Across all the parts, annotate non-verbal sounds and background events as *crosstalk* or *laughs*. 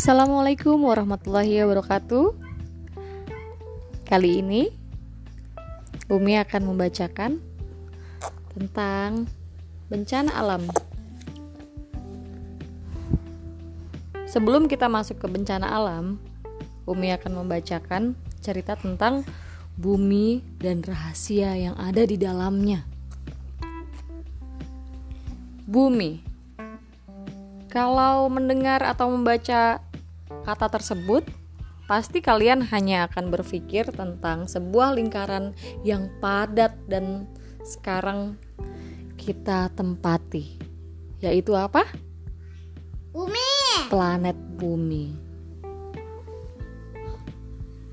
Assalamualaikum warahmatullahi wabarakatuh. Kali ini Umi akan membacakan tentang bencana alam. Sebelum kita masuk ke bencana alam, Umi akan membacakan cerita tentang bumi dan rahasia yang ada di dalamnya. Bumi kalau mendengar atau membaca kata tersebut, pasti kalian hanya akan berpikir tentang sebuah lingkaran yang padat dan sekarang kita tempati. Yaitu apa? Bumi. Planet bumi.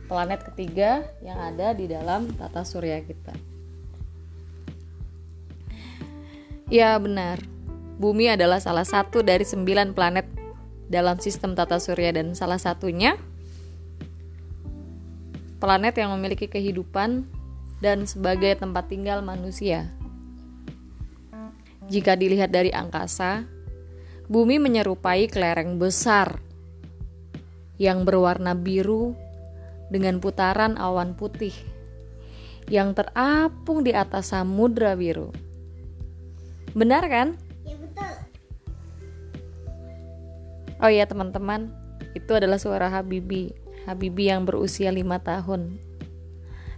Planet ketiga yang ada di dalam tata surya kita. Ya benar, Bumi adalah salah satu dari sembilan planet dalam sistem tata surya dan salah satunya planet yang memiliki kehidupan dan sebagai tempat tinggal manusia. Jika dilihat dari angkasa, bumi menyerupai kelereng besar yang berwarna biru dengan putaran awan putih yang terapung di atas samudra biru. Benar kan? Oh iya teman-teman, itu adalah suara Habibi. Habibi yang berusia 5 tahun.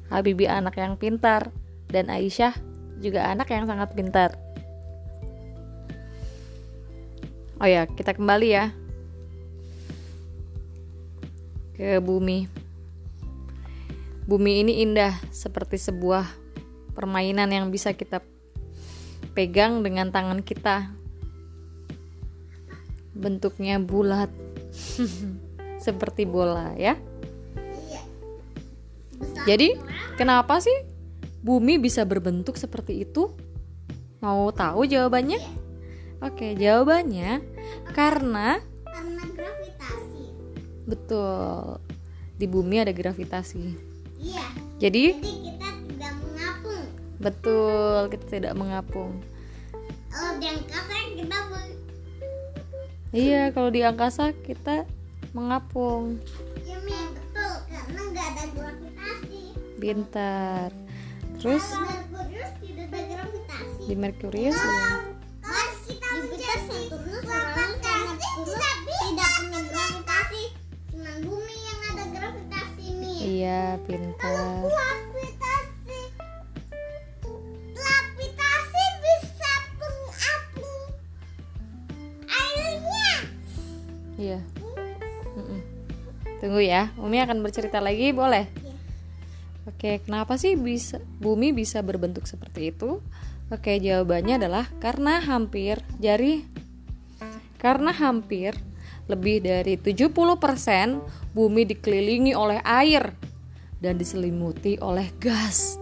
Habibi anak yang pintar dan Aisyah juga anak yang sangat pintar. Oh ya, kita kembali ya ke bumi. Bumi ini indah seperti sebuah permainan yang bisa kita pegang dengan tangan kita bentuknya bulat *laughs* seperti bola ya. Jadi kenapa sih bumi bisa berbentuk seperti itu? Mau tahu jawabannya? Oke, jawabannya karena karena gravitasi. betul di bumi ada gravitasi. Iya. Jadi Jadi kita tidak mengapung. betul kita tidak mengapung. Kalau di angkasa kita Iya, kalau di angkasa kita mengapung. ya Mi, betul karena nggak ada gravitasi. Pintar. Terus Merkurius tidak ada gravitasi. di Merkurius? Kalau kita Jupiter, Saturnus, Uranus, Neptunus tidak punya gravitasi. Cuma bumi yang ada gravitasi Mi. Iya, pintar. Tunggu ya, Umi akan bercerita lagi, boleh? Iya. Oke, kenapa sih bisa bumi bisa berbentuk seperti itu? Oke, jawabannya adalah karena hampir jadi karena hampir lebih dari 70% bumi dikelilingi oleh air dan diselimuti oleh gas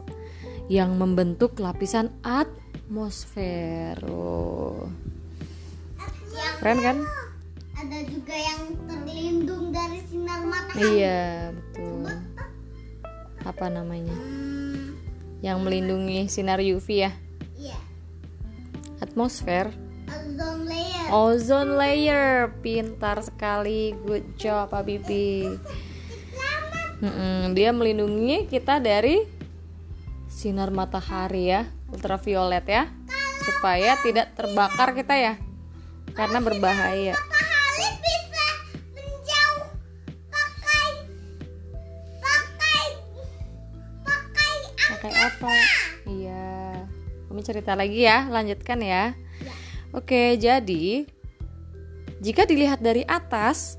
yang membentuk lapisan atmosfer. Oh, keren kan? Ada juga yang terlindung dari sinar matahari. Iya, betul. Apa namanya? Hmm, Yang melindungi sinar UV ya. iya. Atmosfer. Ozone layer. Ozone layer. Pintar sekali. Good job, Habibi. Mm-mm, Dia melindungi kita dari sinar matahari ya, ultraviolet ya. Supaya tidak terbakar kita ya. Karena berbahaya. Pakai Pakai apa? Iya. Kami cerita lagi ya, lanjutkan ya. Oke, jadi jika dilihat dari atas,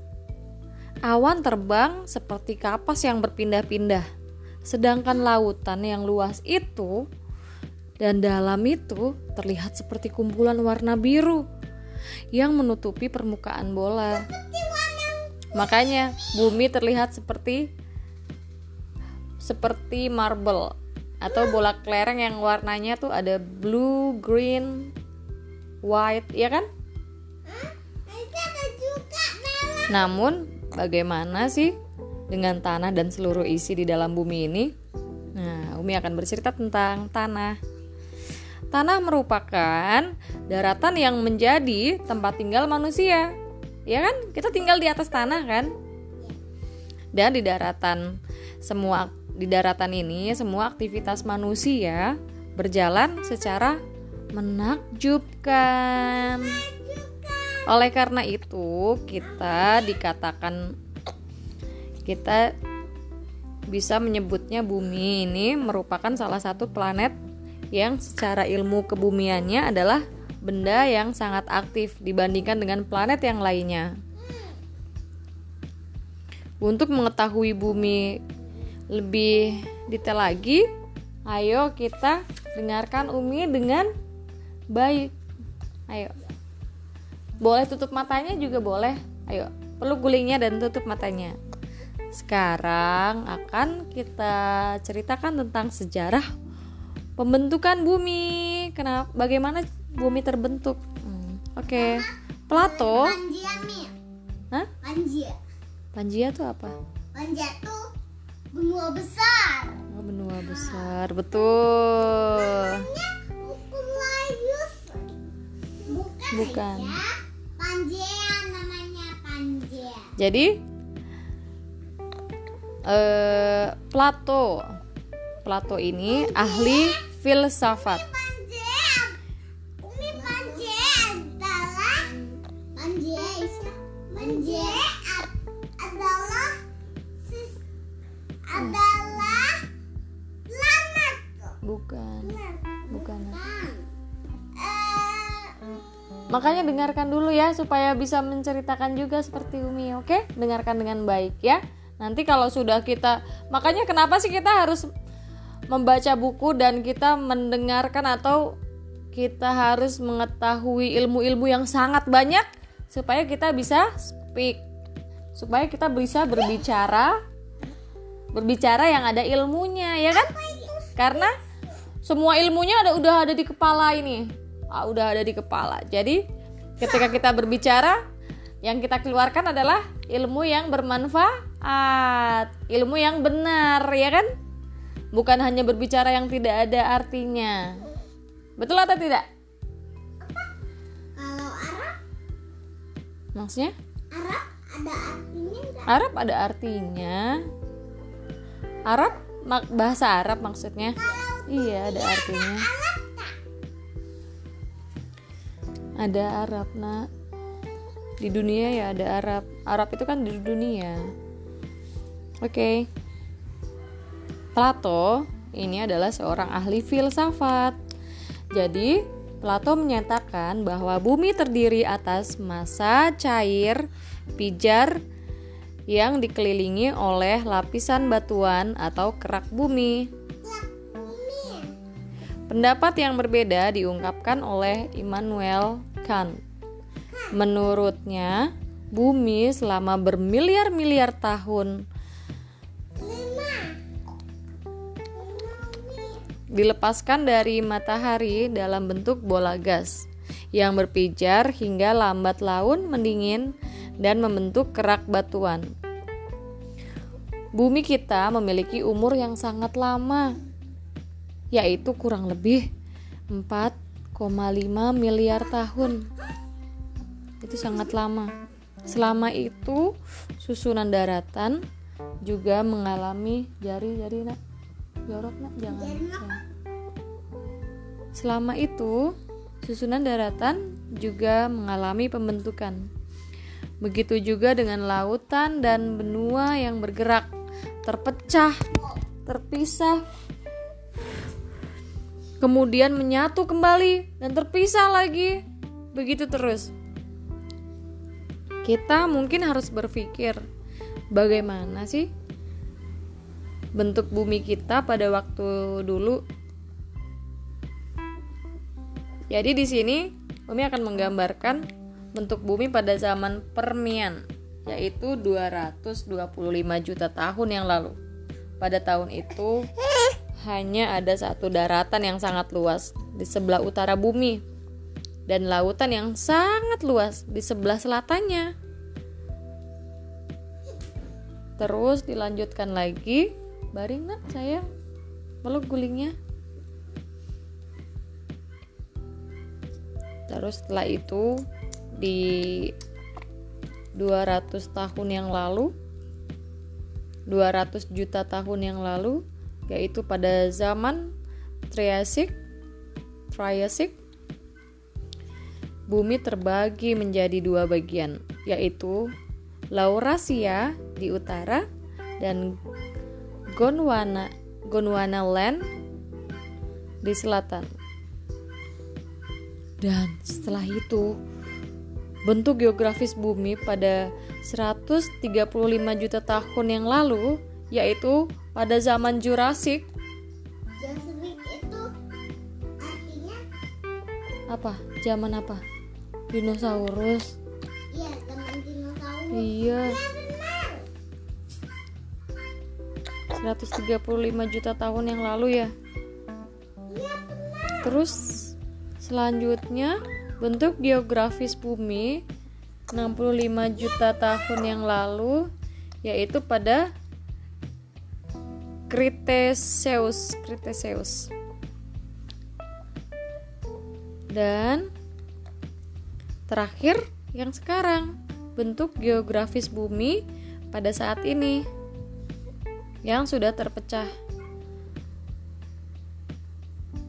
awan terbang seperti kapas yang berpindah-pindah. Sedangkan lautan yang luas itu dan dalam itu terlihat seperti kumpulan warna biru yang menutupi permukaan bola. Makanya bumi terlihat seperti seperti marble atau bola kelereng yang warnanya tuh ada blue, green, white, ya kan? Namun, bagaimana sih dengan tanah dan seluruh isi di dalam bumi ini? Nah, Umi akan bercerita tentang tanah. Tanah merupakan daratan yang menjadi tempat tinggal manusia. ya kan kita tinggal di atas tanah kan dan di daratan semua di daratan ini semua aktivitas manusia berjalan secara menakjubkan oleh karena itu kita dikatakan kita bisa menyebutnya bumi ini merupakan salah satu planet yang secara ilmu kebumiannya adalah benda yang sangat aktif dibandingkan dengan planet yang lainnya. Untuk mengetahui bumi lebih detail lagi, ayo kita dengarkan Umi dengan baik. Ayo. Boleh tutup matanya juga boleh. Ayo, peluk gulingnya dan tutup matanya. Sekarang akan kita ceritakan tentang sejarah pembentukan bumi. Kenapa bagaimana bumi terbentuk? Hmm, Oke. Okay. Plato. Panjia. Hah? Panjia. Panjia tuh apa? Panjia tuh benua besar. Oh, benua besar. Betul. Namanya Layus. Bukan. Bukan. Ya. Panjia namanya Panjia. Jadi eh Plato. Plato ini ahli filsafat. Panjia. Umi Panjia adalah Panjia is- Panjia adalah planet. Bukan. Bukan. Bang. Eh, Makanya dengarkan dulu ya supaya bisa menceritakan juga seperti Umi, oke? Dengarkan dengan baik ya. Nanti kalau sudah kita makanya kenapa sih kita harus membaca buku dan kita mendengarkan atau kita harus mengetahui ilmu-ilmu yang sangat banyak supaya kita bisa speak. Supaya kita bisa berbicara berbicara yang ada ilmunya, ya kan? Karena semua ilmunya ada udah ada di kepala ini. Ah, udah ada di kepala. Jadi ketika kita berbicara yang kita keluarkan adalah ilmu yang bermanfaat. Ilmu yang benar ya kan? Bukan hanya berbicara yang tidak ada artinya. Betul atau tidak? Kalau Arab, maksudnya? Arab ada artinya enggak? Arab ada artinya Arab? Bahasa Arab maksudnya? Iya ada artinya. Ada Arab nak. Di dunia ya ada Arab. Arab itu kan di dunia. Oke. Plato ini adalah seorang ahli filsafat. Jadi Plato menyatakan bahwa bumi terdiri atas massa cair pijar yang dikelilingi oleh lapisan batuan atau kerak bumi Pendapat yang berbeda diungkapkan oleh Immanuel Kant. Menurutnya, bumi selama bermiliar-miliar tahun dilepaskan dari matahari dalam bentuk bola gas yang berpijar hingga lambat laun mendingin dan membentuk kerak batuan. Bumi kita memiliki umur yang sangat lama, yaitu kurang lebih 4,5 miliar tahun. Itu sangat lama. Selama itu susunan daratan juga mengalami jari-jari nak. Jorok nak jangan. jangan. Selama itu susunan daratan juga mengalami pembentukan. Begitu juga dengan lautan dan benua yang bergerak, terpecah, terpisah, kemudian menyatu kembali dan terpisah lagi. Begitu terus. Kita mungkin harus berpikir bagaimana sih bentuk bumi kita pada waktu dulu. Jadi di sini Umi akan menggambarkan bentuk bumi pada zaman Permian, yaitu 225 juta tahun yang lalu. Pada tahun itu hanya ada satu daratan yang sangat luas di sebelah utara bumi dan lautan yang sangat luas di sebelah selatannya. Terus dilanjutkan lagi, baring nak sayang, peluk gulingnya. Terus setelah itu di 200 tahun yang lalu 200 juta tahun yang lalu yaitu pada zaman Triassic Triassic bumi terbagi menjadi dua bagian yaitu Laurasia di utara dan Gondwana Gondwana Land di selatan. Dan setelah itu, bentuk geografis bumi pada 135 juta tahun yang lalu, yaitu pada zaman Jurassic. Jurassic itu artinya Apa? Zaman apa? Dinosaurus. iya teman dinosaurus. Iya, Ya benar. 135 juta tahun yang lalu ya. Iya benar. Terus selanjutnya bentuk geografis bumi 65 juta tahun yang lalu yaitu pada Cretaceous, Cretaceous. Dan terakhir yang sekarang bentuk geografis bumi pada saat ini yang sudah terpecah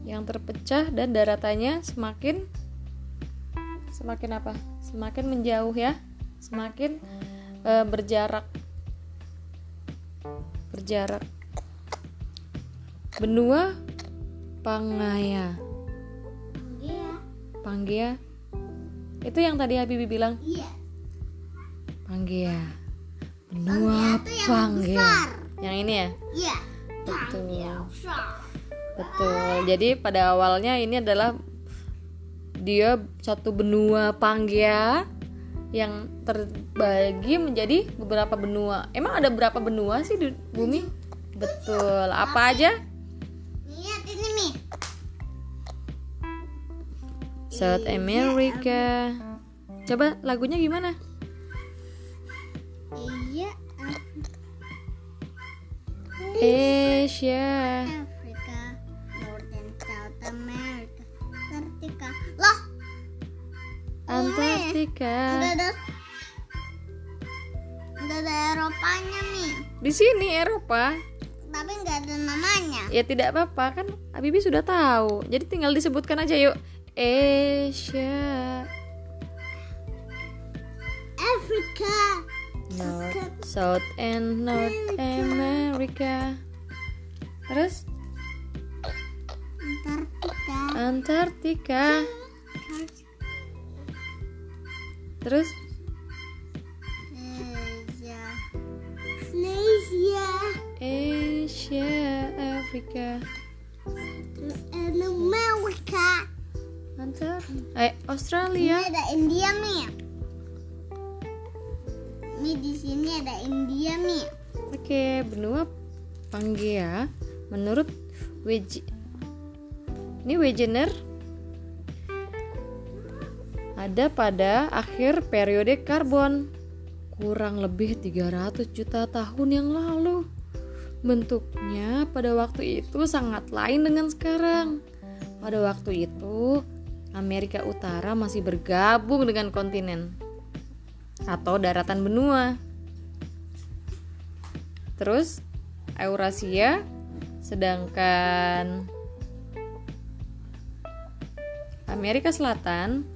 yang terpecah dan daratannya semakin semakin apa? Semakin menjauh ya, semakin eh, berjarak berjarak. Benua Pangaya. Panggea. Itu yang tadi Habibi bilang Iya. Panggea. Benua Panggea tuh yang. Yang ini ya? Iya. Betul. Betul. Jadi pada awalnya ini adalah dia satu benua Panggea yang terbagi menjadi beberapa benua. Emang ada berapa benua sih di bumi? Betul. Apa aja? Lihat ini nih. South America. Coba lagunya gimana? Iya. Asia. Antartika. udah ada udah ada Eropanya nih, Di sini Eropa. tapi nggak ada namanya. Ya tidak apa-apa kan Habibi sudah tahu. Jadi tinggal disebutkan aja yuk. Asia. Afrika, North, South and North America. Terus Antartika, Antartika. Terus Asia, Malaysia, Asia, Afrika. and America. Antar eh Ini Australia. ada India nih. Ini di sini ada India nih. Oke, benua Pangaea menurut Wege ini Wegener ada pada akhir periode karbon kurang lebih 300 juta tahun yang lalu. Bentuknya pada waktu itu sangat lain dengan sekarang. Pada waktu itu Amerika Utara masih bergabung dengan kontinen atau daratan benua. Terus Eurasia sedangkan Amerika Selatan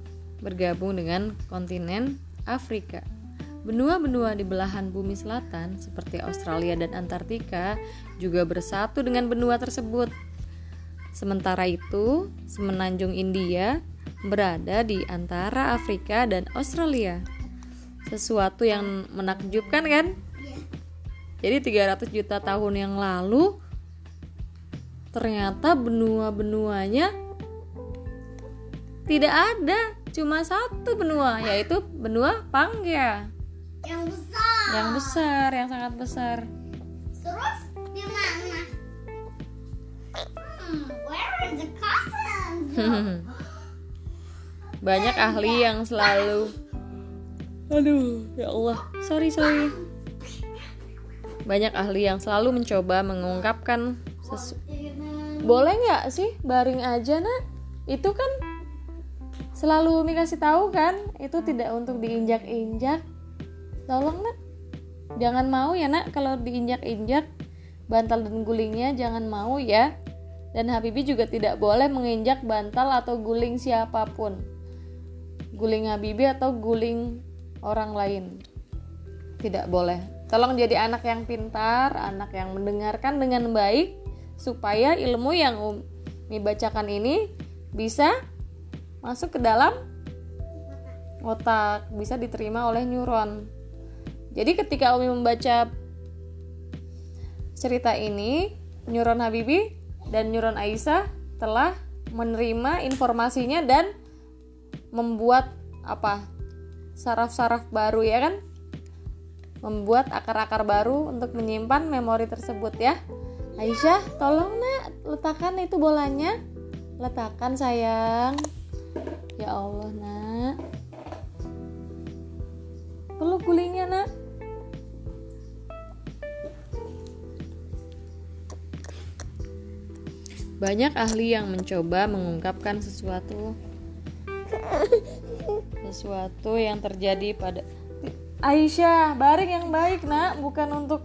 bergabung dengan kontinen Afrika. Benua-benua di belahan bumi selatan seperti Australia dan Antartika juga bersatu dengan benua tersebut. Sementara itu, semenanjung India berada di antara Afrika dan Australia. Sesuatu yang menakjubkan kan? Jadi 300 juta tahun yang lalu ternyata benua-benuanya tidak ada, cuma satu benua yaitu benua Pangaea Yang besar. yang besar, yang sangat besar. Terus di mana? Hmm, where is the? *laughs* Banyak ahli yang selalu Aduh, ya Allah. Sorry, sorry. Banyak ahli yang selalu mencoba mengungkapkan sesu- Boleh nggak sih baring aja, Nak? Itu kan selalu Umi kasih tahu kan, itu tidak untuk diinjak-injak. tolong nak. Jangan mau ya nak kalau diinjak-injak. Bantal dan gulingnya jangan mau ya. Dan Habibi juga tidak boleh menginjak bantal atau guling siapa pun. Guling Habibi atau guling orang lain. Tidak boleh. Tolong jadi anak yang pintar anak yang mendengarkan dengan baik supaya ilmu yang Umi bacakan ini bisa masuk ke dalam otak, bisa diterima oleh neuron. Jadi ketika Umi membaca cerita ini, neuron Habibi dan neuron Aisyah telah menerima informasinya dan membuat apa? saraf-saraf baru ya kan? Membuat akar-akar baru untuk menyimpan memori tersebut ya. Aisyah, tolong nak letakkan itu bolanya. Letakkan sayang. Ya Allah nak. Peluk gulingnya nak. Banyak ahli yang mencoba mengungkapkan sesuatu sesuatu yang terjadi pada Aisyah, baring yang baik nak, bukan untuk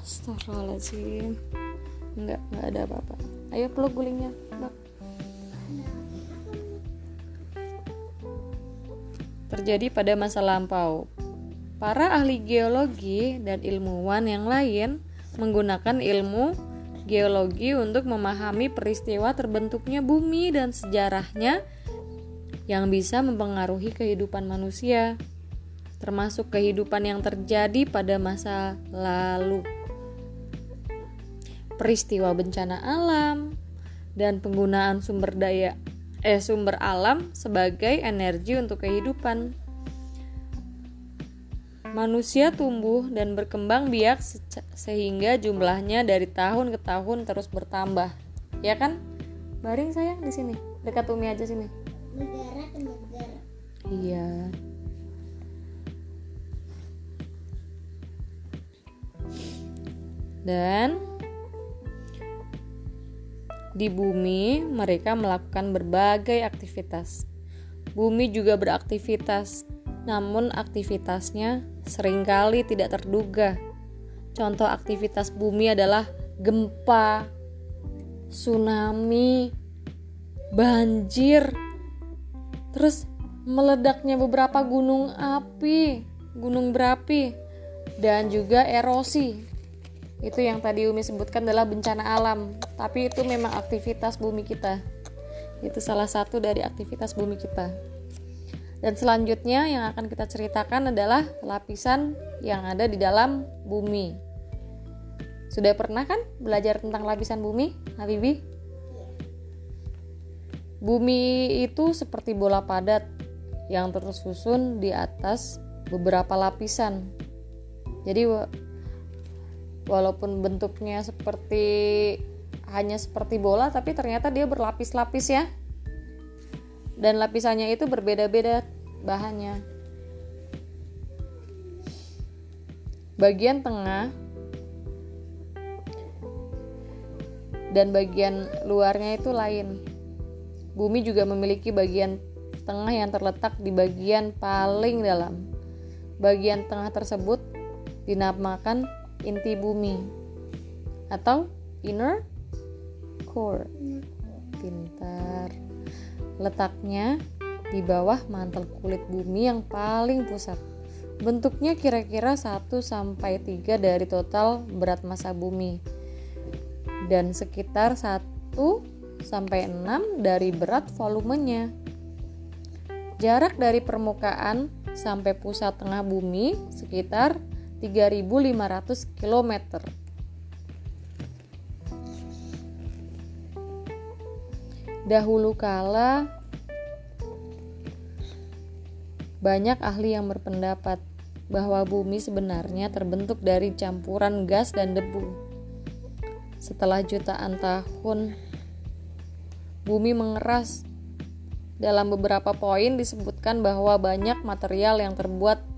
Astagfirullahaladzim Enggak, enggak ada apa-apa Ayo peluk gulingnya Bak. Terjadi pada masa lampau. Para ahli geologi dan ilmuwan yang lain menggunakan ilmu geologi untuk memahami peristiwa terbentuknya bumi dan sejarahnya yang bisa mempengaruhi kehidupan manusia, termasuk kehidupan yang terjadi pada masa lalu. Peristiwa bencana alam, dan penggunaan sumber daya eh sumber alam sebagai energi untuk kehidupan. Manusia tumbuh dan berkembang biak sehingga jumlahnya dari tahun ke tahun terus bertambah. Ya kan? Baring sayang di sini. Dekat Umi aja sini. Negara ke negara. Iya. Dan di bumi, mereka melakukan berbagai aktivitas. Bumi juga beraktivitas, namun aktivitasnya sering kali tidak terduga. Contoh aktivitas bumi adalah gempa, tsunami, banjir, terus meledaknya beberapa gunung api, gunung berapi, dan juga erosi itu yang tadi Umi sebutkan adalah bencana alam. Tapi itu memang aktivitas bumi kita. Itu salah satu dari aktivitas bumi kita. Dan selanjutnya yang akan kita ceritakan adalah lapisan yang ada di dalam bumi. Sudah pernah kan belajar tentang lapisan bumi Habibi? Bumi itu seperti bola padat yang terus susun di atas beberapa lapisan. Jadi walaupun bentuknya seperti hanya seperti bola tapi ternyata dia berlapis-lapis ya. Dan lapisannya itu berbeda-beda bahannya. Bagian tengah dan bagian luarnya itu lain. Bumi juga memiliki bagian tengah yang terletak di bagian paling dalam. Bagian tengah tersebut dinamakan inti bumi atau inner core. Pintar. Letaknya di bawah mantel kulit bumi yang paling pusat. Bentuknya kira-kira 1 sampai 3 dari total berat massa bumi. Dan sekitar 1 sampai 6 dari berat volumenya. Jarak dari permukaan sampai pusat tengah bumi sekitar 3.500 km. Dahulu kala banyak ahli yang berpendapat bahwa bumi sebenarnya terbentuk dari campuran gas dan debu. Setelah jutaan tahun, bumi mengeras. Dalam beberapa poin disebutkan bahwa banyak material yang terbuat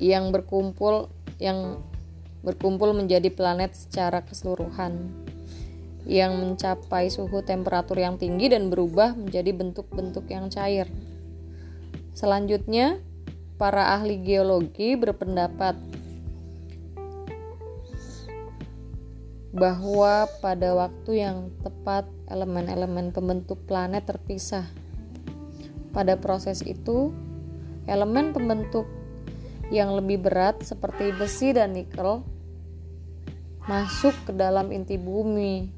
yang berkumpul yang berkumpul menjadi planet secara keseluruhan yang mencapai suhu temperatur yang tinggi dan berubah menjadi bentuk-bentuk yang cair. Selanjutnya, para ahli geologi berpendapat bahwa pada waktu yang tepat elemen-elemen pembentuk planet terpisah. Pada proses itu, elemen pembentuk yang lebih berat seperti besi dan nikel masuk ke dalam inti bumi,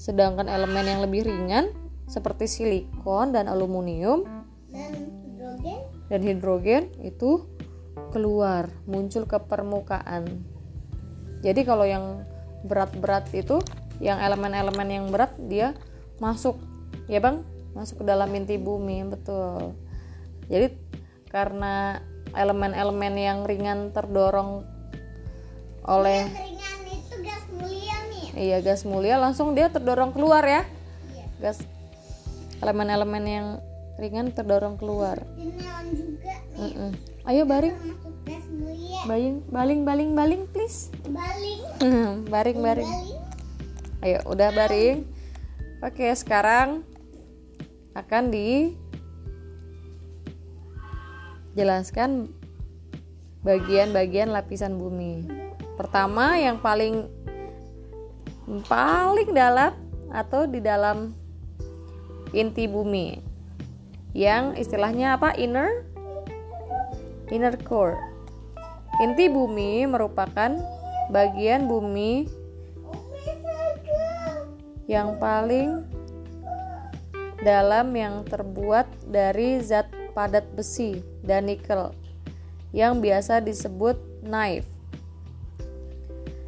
sedangkan elemen yang lebih ringan seperti silikon dan aluminium dan hidrogen dan hidrogen itu keluar, muncul ke permukaan. Jadi kalau yang berat-berat itu, yang elemen-elemen yang berat dia masuk, ya bang, masuk ke dalam inti bumi, betul. Jadi karena elemen-elemen yang ringan terdorong oleh yang ringan itu gas mulia nih iya gas mulia, langsung dia terdorong keluar ya, iya gas elemen-elemen yang ringan terdorong keluar. di neon juga nih Mm-mm. Ayo baring, baling, baling, baling, baling, please. baling baring, baring. Ayo, udah baring. Oke, sekarang akan dijelaskan bagian-bagian lapisan bumi. Pertama, yang paling paling dalam atau di dalam inti bumi. Yang istilahnya apa? Inner inner core. Inti bumi merupakan bagian bumi yang paling dalam yang terbuat dari zat padat besi dan nikel yang biasa disebut knife.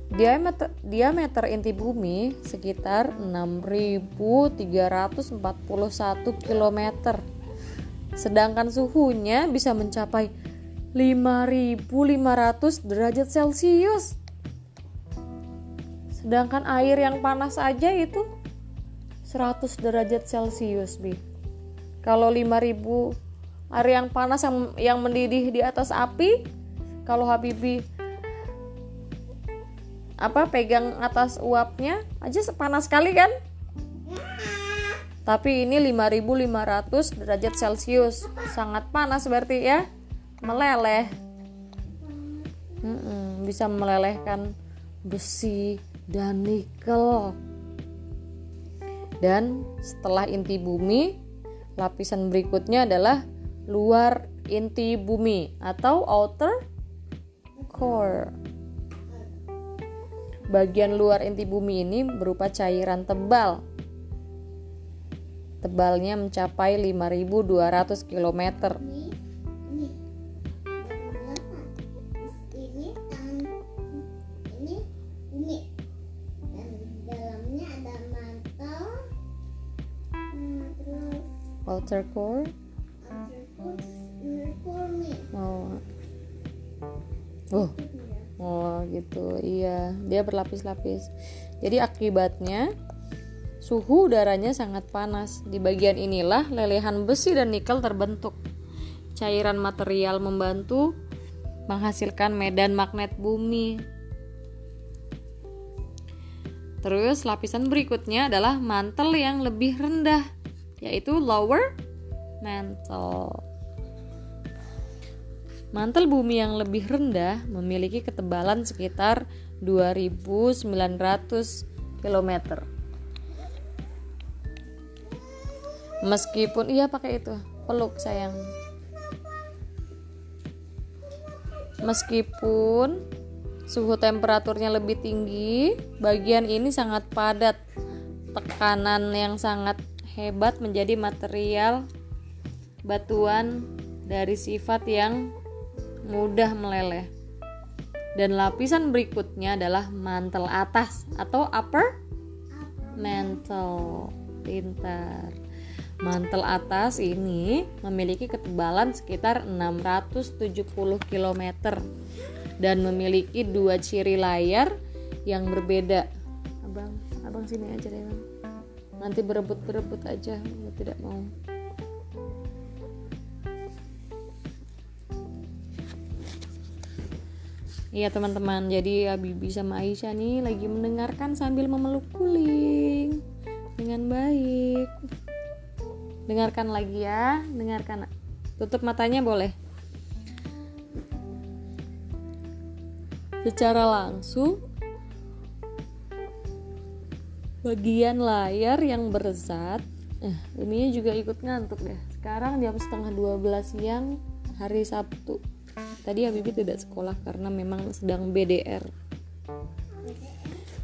Diameter, diameter inti bumi sekitar 6.341 km. Sedangkan suhunya bisa mencapai 5.500 derajat Celcius. Sedangkan air yang panas aja itu 100 derajat Celcius, Bi. Kalau 5000 air yang panas yang yang mendidih di atas api, kalau Habibi apa pegang atas uapnya aja panas sekali kan? Tapi ini 5500 derajat Celcius. Sangat panas berarti ya. Meleleh. Mm-mm, bisa melelehkan besi dan nikel. Dan setelah inti bumi, lapisan berikutnya adalah luar inti bumi atau outer core. Bagian luar inti bumi ini berupa cairan tebal. Tebalnya mencapai 5200 km. ini ini Oh. Oh, oh gitu. Iya, dia berlapis-lapis. Jadi akibatnya suhu udaranya sangat panas. Di bagian inilah lelehan besi dan nikel terbentuk. Cairan material membantu menghasilkan medan magnet bumi. Terus lapisan berikutnya adalah mantel yang lebih rendah, yaitu lower mantle. Mantel bumi yang lebih rendah memiliki ketebalan sekitar 2900 km. Meskipun iya pakai itu, peluk sayang. Meskipun suhu temperaturnya lebih tinggi, bagian ini sangat padat. Tekanan yang sangat hebat menjadi material batuan dari sifat yang mudah meleleh. Dan lapisan berikutnya adalah mantel atas atau upper mantle. Pintar. Mantel atas ini memiliki ketebalan sekitar 670 km dan memiliki dua ciri layar yang berbeda. Abang, abang sini aja deh, Bang. Nanti berebut-berebut aja, tidak mau. Iya teman-teman, jadi Abibi sama Aisyah nih lagi mendengarkan sambil memeluk guling. Dengan baik. Dengarkan lagi ya, dengarkan. tutup matanya boleh. Secara langsung bagian layar yang berzat eh juga ikut ngantuk deh. Sekarang jam setengah 12 siang hari Sabtu tadi Habibi tidak sekolah karena memang sedang BDR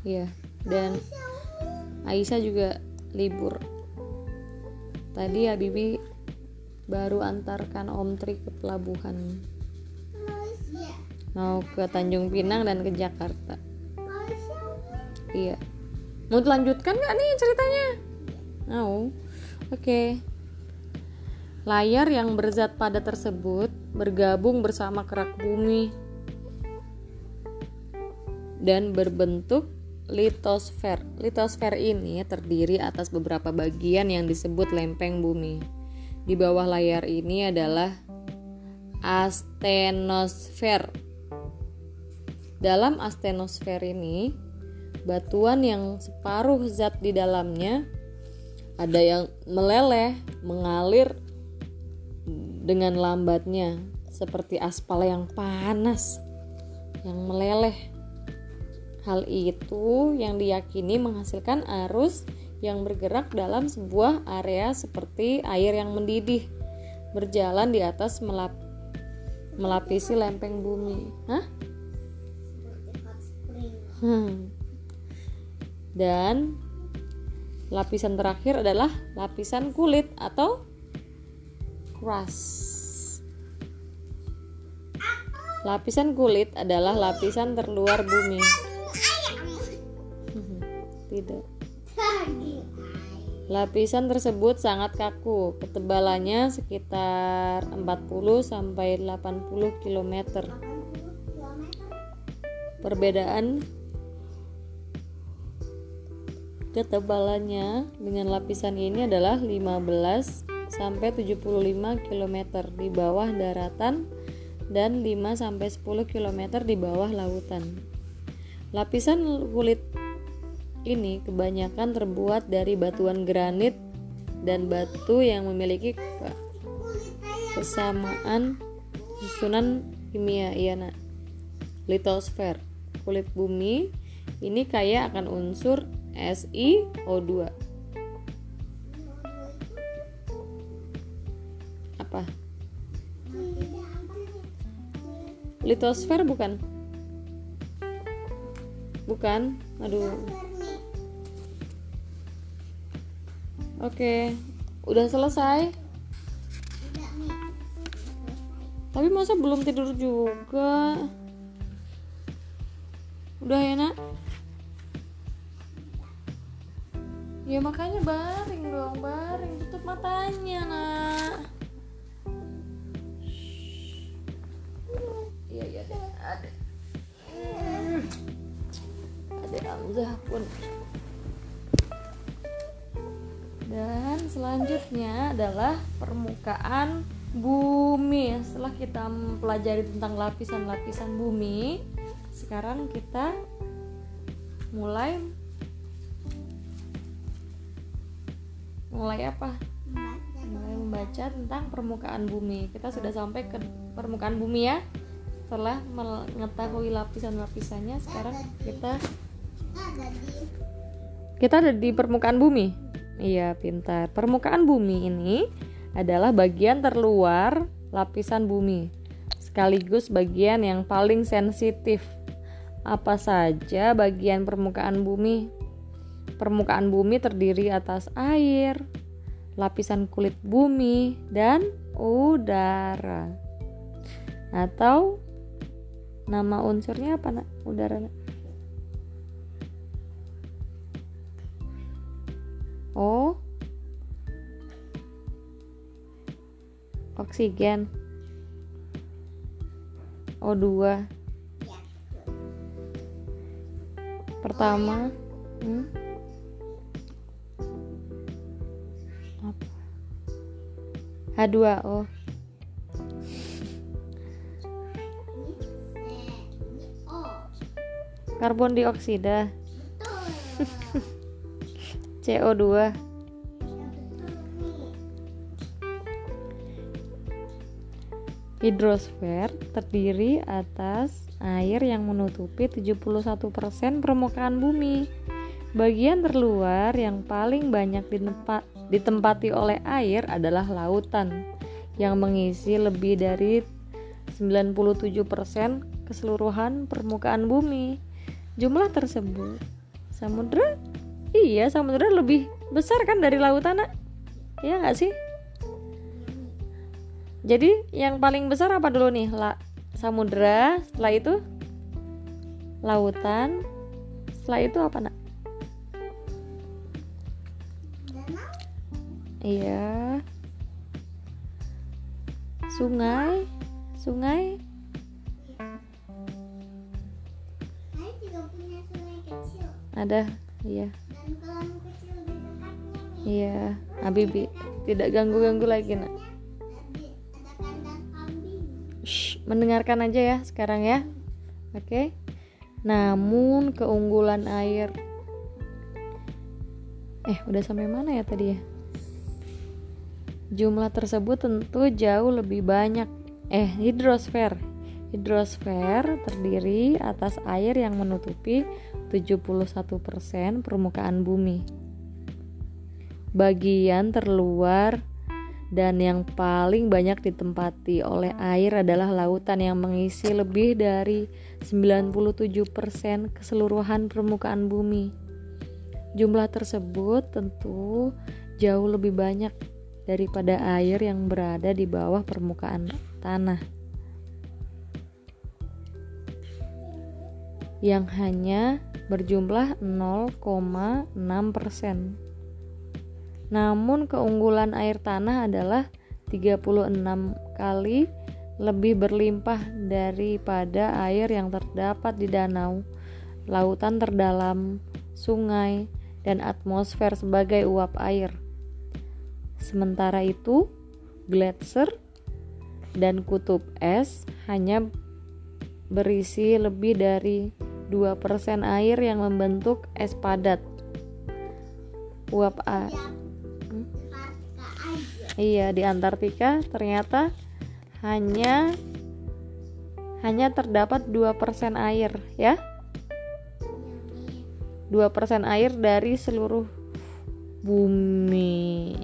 Iya dan Aisyah juga libur. Tadi Habibi baru antarkan Om Tri ke pelabuhan. Mau ke Tanjung Pinang dan ke Jakarta. Iya. Mau dilanjutkan nggak nih ceritanya? Mau. Oke. Okay. layar yang berzat pada tersebut bergabung bersama kerak bumi dan berbentuk litosfer. Litosfer ini terdiri atas beberapa bagian yang disebut lempeng bumi. Di bawah layar ini adalah astenosfer dalam astenosfer ini, batuan yang separuh zat di dalamnya ada yang meleleh, mengalir dengan lambatnya seperti aspal yang panas yang meleleh. Hal itu yang diyakini menghasilkan arus yang bergerak dalam sebuah area seperti air yang mendidih berjalan di atas melap melapisi lempeng bumi. Hah? Hmm. Dan lapisan terakhir adalah lapisan kulit atau crust. Lapisan kulit adalah lapisan terluar bumi. Hmm, tidak. Lapisan tersebut sangat kaku, ketebalannya sekitar 40 sampai 80 km. Perbedaan Ketebalannya dengan lapisan ini adalah 15 sampai 75 km di bawah daratan dan 5 sampai 10 km di bawah lautan. Lapisan kulit ini kebanyakan terbuat dari batuan granit dan batu yang memiliki kesamaan susunan kimia nak litosfer kulit bumi ini kaya akan unsur SiO2 apa? Litosfer bukan? Bukan? Aduh. Oke udah selesai? Tapi masa belum tidur juga? Udah ya nak? Ya makanya baring dong baring. Tutup matanya nak Hamzah pun. Dan selanjutnya adalah permukaan bumi. Setelah kita mempelajari tentang lapisan-lapisan bumi sekarang kita mulai. Mulai apa? Mulai membaca tentang permukaan bumi. Kita sudah sampai ke permukaan bumi ya. Setelah mengetahui lapisan-lapisannya sekarang kita kita ada di permukaan bumi iya pintar permukaan bumi ini adalah bagian terluar lapisan bumi sekaligus bagian yang paling sensitif apa saja bagian permukaan bumi Permukaan bumi terdiri atas air, lapisan kulit bumi, dan udara. Atau nama unsurnya apa nak? Udara. Nak? Oh, oksigen. O2. Pertama, hmm? H2O karbon dioksida CO2 Hidrosfer terdiri atas air yang menutupi 71% permukaan bumi. Bagian terluar yang paling banyak ditempati oleh air adalah lautan yang mengisi lebih dari 97% keseluruhan permukaan bumi. Jumlah tersebut samudra iya samudra lebih besar kan dari lautan nak? Iya nggak sih? Jadi yang paling besar apa dulu nih? La samudra, setelah itu lautan, setelah itu apa nak? Iya. Sungai, sungai. Ada, iya. Iya, Habibi tidak ganggu-ganggu lagi nak. Shh, mendengarkan aja ya sekarang ya. Oke. Namun keunggulan air Eh, udah sampai mana ya tadi ya? Jumlah tersebut tentu jauh lebih banyak. Eh, hidrosfer. Hidrosfer terdiri atas air yang menutupi 71% permukaan bumi. Bagian terluar dan yang paling banyak ditempati oleh air adalah lautan yang mengisi lebih dari 97% keseluruhan permukaan bumi. Jumlah tersebut tentu jauh lebih banyak daripada air yang berada di bawah permukaan tanah. Yang hanya berjumlah 0,6 persen. Namun keunggulan air tanah adalah 36 kali lebih berlimpah daripada air yang terdapat di danau, lautan terdalam, sungai, dan atmosfer sebagai uap air. Sementara itu, gletser dan kutub es hanya berisi lebih dari 2% air yang membentuk es padat. Uap a hmm? Iya, di Antartika ternyata hanya hanya terdapat 2% air, ya. 2% air dari seluruh bumi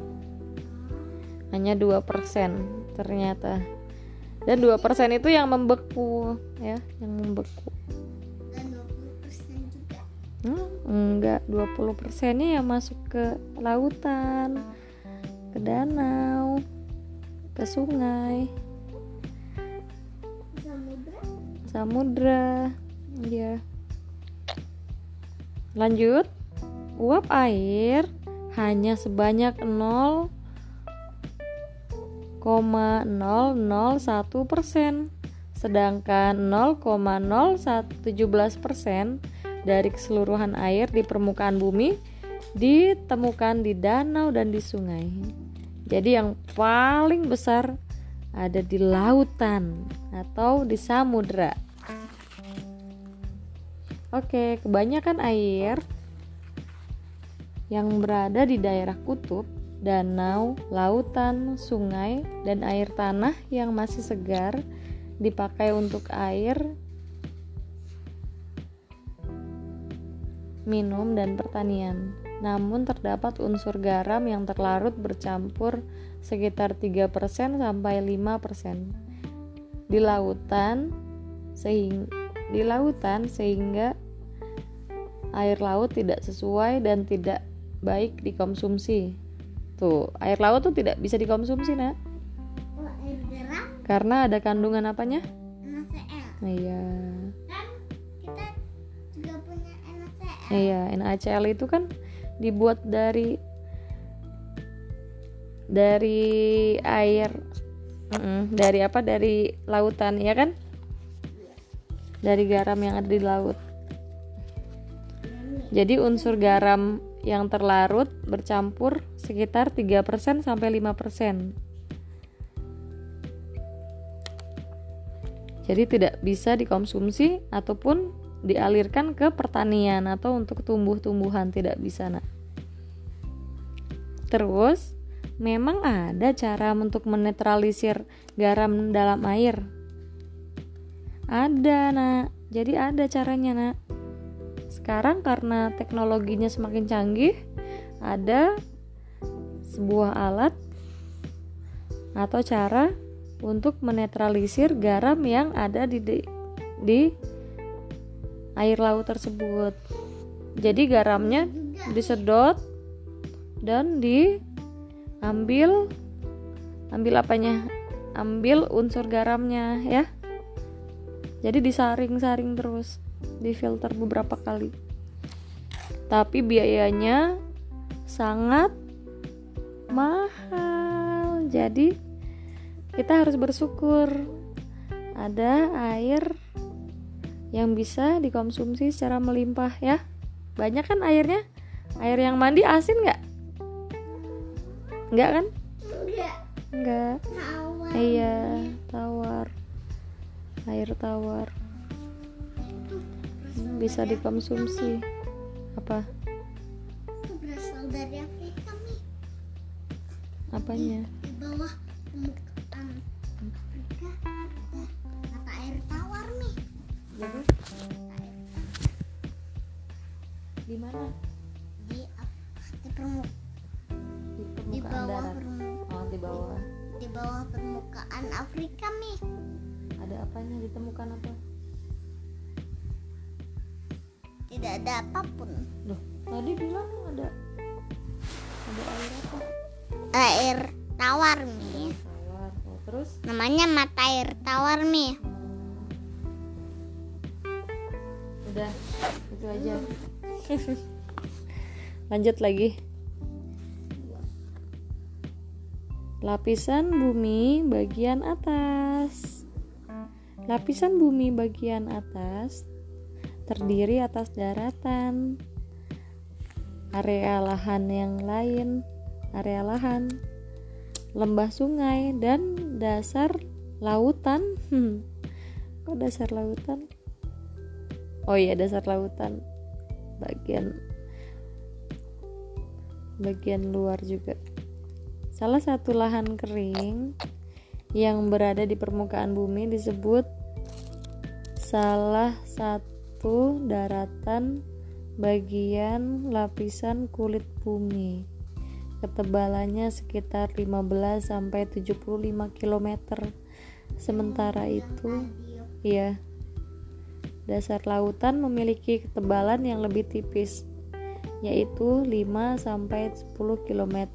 hanya 2% ternyata dan 2% itu yang membeku ya yang membeku hmm, enggak 20 persennya yang masuk ke lautan ke danau ke sungai. Samudra? Samudra ya lanjut. Uap air hanya sebanyak 0 0,001 persen, sedangkan 0,017 persen dari keseluruhan air di permukaan bumi ditemukan di danau dan di sungai. Jadi yang paling besar ada di lautan atau di samudra. Oke, kebanyakan air yang berada di daerah kutub danau, lautan, sungai, dan air tanah yang masih segar dipakai untuk air minum dan pertanian. Namun terdapat unsur garam yang terlarut bercampur sekitar 3% sampai 5% di lautan sehingga di lautan sehingga air laut tidak sesuai dan tidak baik dikonsumsi. Tuh, air laut tuh tidak bisa dikonsumsi, Nak. Oh, air garam? Karena ada kandungan apanya? NaCl. Iya. Iya, NaCl itu kan dibuat dari dari air dari apa dari lautan ya kan dari garam yang ada di laut jadi unsur garam yang terlarut bercampur sekitar 3% sampai 5%. Jadi tidak bisa dikonsumsi ataupun dialirkan ke pertanian atau untuk tumbuh-tumbuhan tidak bisa nak. Terus memang ada cara untuk menetralisir garam dalam air. Ada, Nak. Jadi ada caranya, Nak. Sekarang karena teknologinya semakin canggih, ada sebuah alat atau cara untuk menetralisir garam yang ada di di, di air laut tersebut. Jadi garamnya disedot dan diambil ambil apanya? Ambil unsur garamnya ya. Jadi disaring-saring terus, difilter beberapa kali. Tapi biayanya sangat mahal. Jadi kita harus bersyukur ada air yang bisa dikonsumsi secara melimpah ya. Banyak kan airnya? Air yang mandi asin nggak? Nggak kan? Enggak. Nggak. Tawar. Iya, tawar. Air tawar bisa dikonsumsi. Apa? Berasal dari Afrika nih. Apanya? Di bawah Jadi di mana? Di di permu- Di di permukaan bawah darat. permu- Oh, di bawah. di bawah permukaan Afrika nih. Ada apanya? Ditemukan apa? Tidak ada apa pun. Loh, tadi bilang ada ada air apa? Air tawar nih. Tawar. Oh, terus Namanya mata air tawar nih. Udah itu aja. *laughs* Lanjut lagi. Lapisan bumi bagian atas. Lapisan bumi bagian atas terdiri atas daratan, area lahan yang lain, area lahan, lembah sungai, dan dasar lautan. Hmm, kok dasar lautan? Oh iya, dasar lautan. Bagian bagian luar juga. Salah satu lahan kering yang berada di permukaan bumi disebut salah satu daratan bagian lapisan kulit bumi. Ketebalannya sekitar 15 sampai 75 km. Sementara itu, iya. Dasar lautan memiliki ketebalan yang lebih tipis, yaitu 5 sampai 10 km.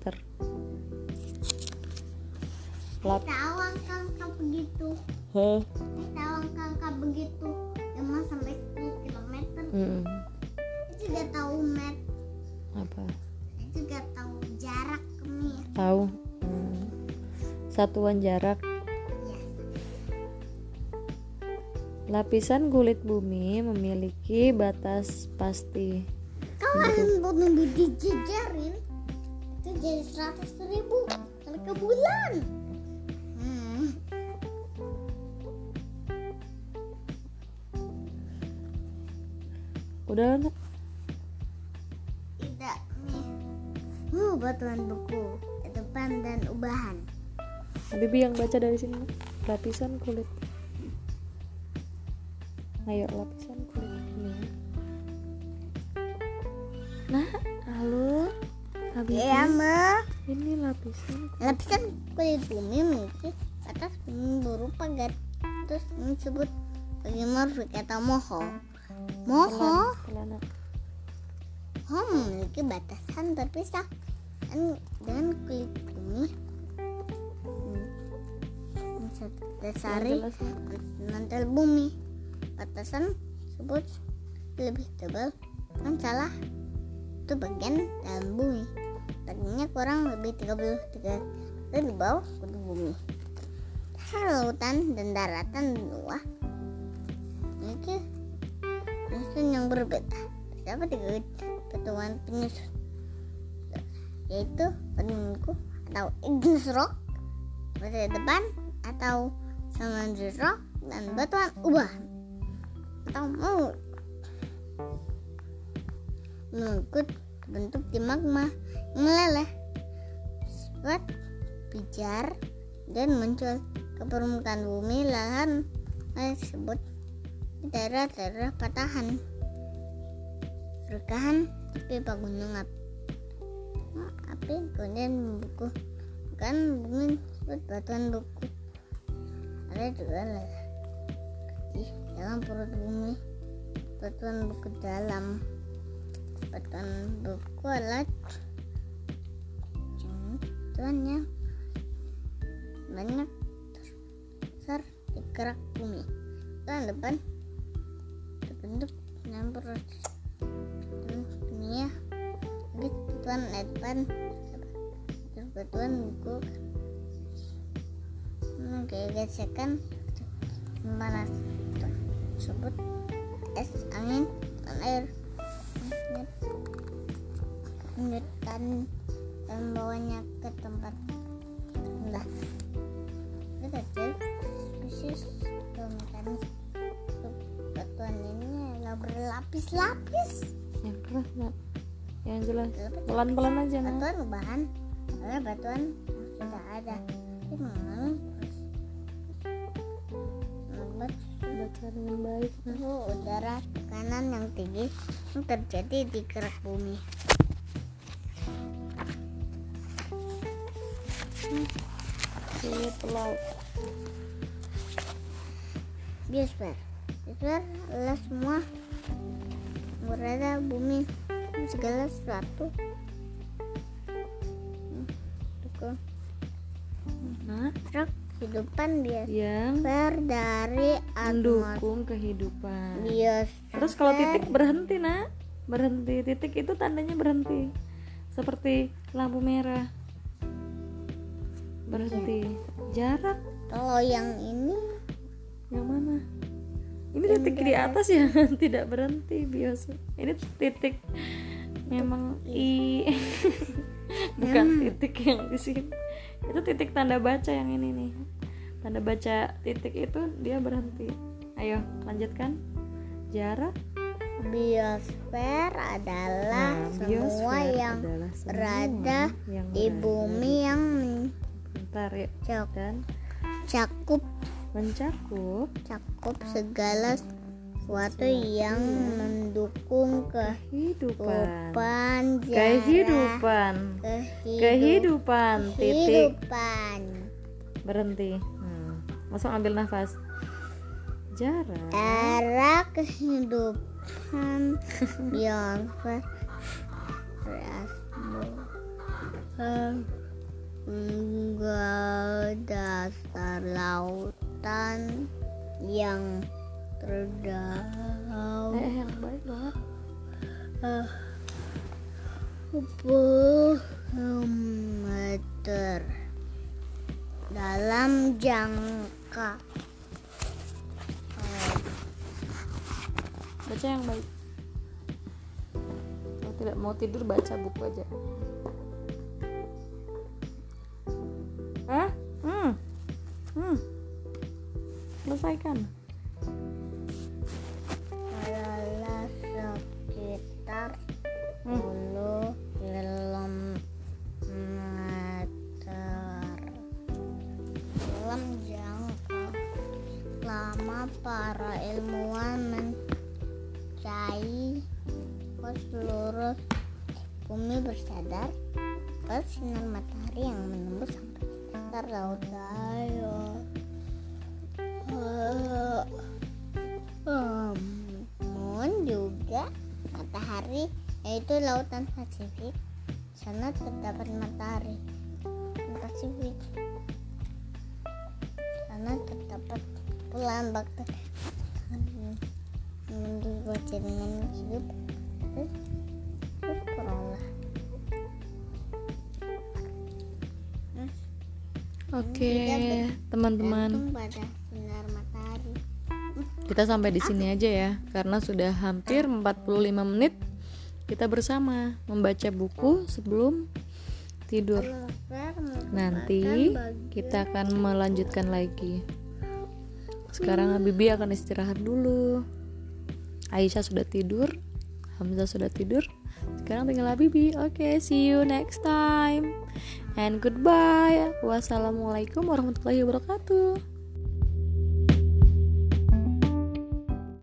Lap Tawang kakak begitu. Heh. Tawang kakak begitu. 5 sampai 10 km. Mm-mm. Saya juga tahu met. Apa? Tahu jarak. Tahu? Hmm. Satuan jarak Lapisan kulit bumi memiliki batas pasti. Kalau yang nunggu dijejerin itu jadi 100 ribu kali ke bulan. Hmm. Udah anak Tidak nih. Uh, batuan buku depan dan ubahan. Bibi yang baca dari sini Nak. lapisan kulit. Ayo lapisan kulit bumi. Nah, halo. Habibi. Ya, Ma. Ini lapisan Lapisan kulit bumi memiliki batas bumi berupa garis disebut sebagai morfik atau moho. Moho, pelan, moho memiliki batasan terpisah dan dengan kulit bumi hmm, dasari Nak. mantel bumi. Batasan tersebut lebih tebal dan salah itu bagian dalam bumi. Tingginya kurang lebih 33 meter di bawah kulit bumi. Dasar lautan dan daratan luar memiliki penyusun yang berbeda. Terdapat tiga ketuan penyusun yaitu penunggu atau igneous rock, batu depan atau samandri rock dan batuan ubahan mau mengikut bentuk di magma meleleh membuat pijar dan muncul ke permukaan bumi lahan tersebut daerah-daerah patahan. Rekahan api gunung api, api kemudian membuku. Bukan bumi batuan buku. Ada juga di dalam perut bumi batuan buku dalam. Batuan buku adalah batuannya banyak besar di kerak bumi. Dan depan terbentuk nyampur dunia. Ini batuan depan batuan buku gesekan panas tersebut es angin dan air. Menyetkan dan membawanya ke tempat rendah. Itu kecil spesies mekanis batuan ini adalah berlapis-lapis. Yang nak yang jelas. Pelan-pelan aja batuan bahan adalah batuan sudah ada. Tapi memang baca dengan baik. Suhu udara tekanan yang tinggi yang terjadi di kerak bumi. Sulit pelaut biosfer. Biosfer adalah semua berada bumi. Segala sesuatu kehidupan biosfer yang dari mendukung kehidupan. Biosfer terus kalau titik berhenti nak. Berhenti titik itu tandanya berhenti. Seperti lampu merah. Berhenti. Jarak. Kalau yang ini yang mana? Ini titik di atas yang *laughs* tidak berhenti biasa. Ini titik memang i. *laughs* Bukan titik yang di sini. Itu titik tanda baca yang ini nih tanda baca titik itu dia berhenti. Ayo lanjutkan. Jarak biosfer adalah Nah, semua biosfer yang adalah semua berada yang di berada. bumi yang bentar ya dan mencakup mencakup. Cakup segala sesuatu yang mendukung kehidupan. kehidupan jarak, kehidupan. Kehidup- kehidupan titik. Kehidupan. Berhenti. Langsung ambil nafas. Jarak era kehidupan *laughs* biosfer enggak dasar lautan yang terdalam eh yang baik banget puluh meter. Dalam jangka baca yang baik kalau tidak mau tidur baca buku aja Hah? Hmm. Hmm. Selesaikan. adalah sekitar Hmm. Para ilmuwan mencari ke seluruh bumi bersadar bahwa sinar matahari yang menembus sampai dasar laut. Ayo. Namun juga matahari yaitu lautan Pasifik sana terdapat matahari. Pasifik sana terdapat puluhan bakteri hidup berolah Oke, Tidak teman-teman. matahari Kita sampai di sini aja ya karena sudah hampir 45 menit kita bersama membaca buku sebelum tidur. Nanti kita akan melanjutkan lagi. Sekarang Habibi akan istirahat dulu. Aisyah sudah tidur, Hamzah sudah tidur. sekarang tinggal Bibi oke okay, see you next time. And goodbye. Wassalamualaikum warahmatullahi wabarakatuh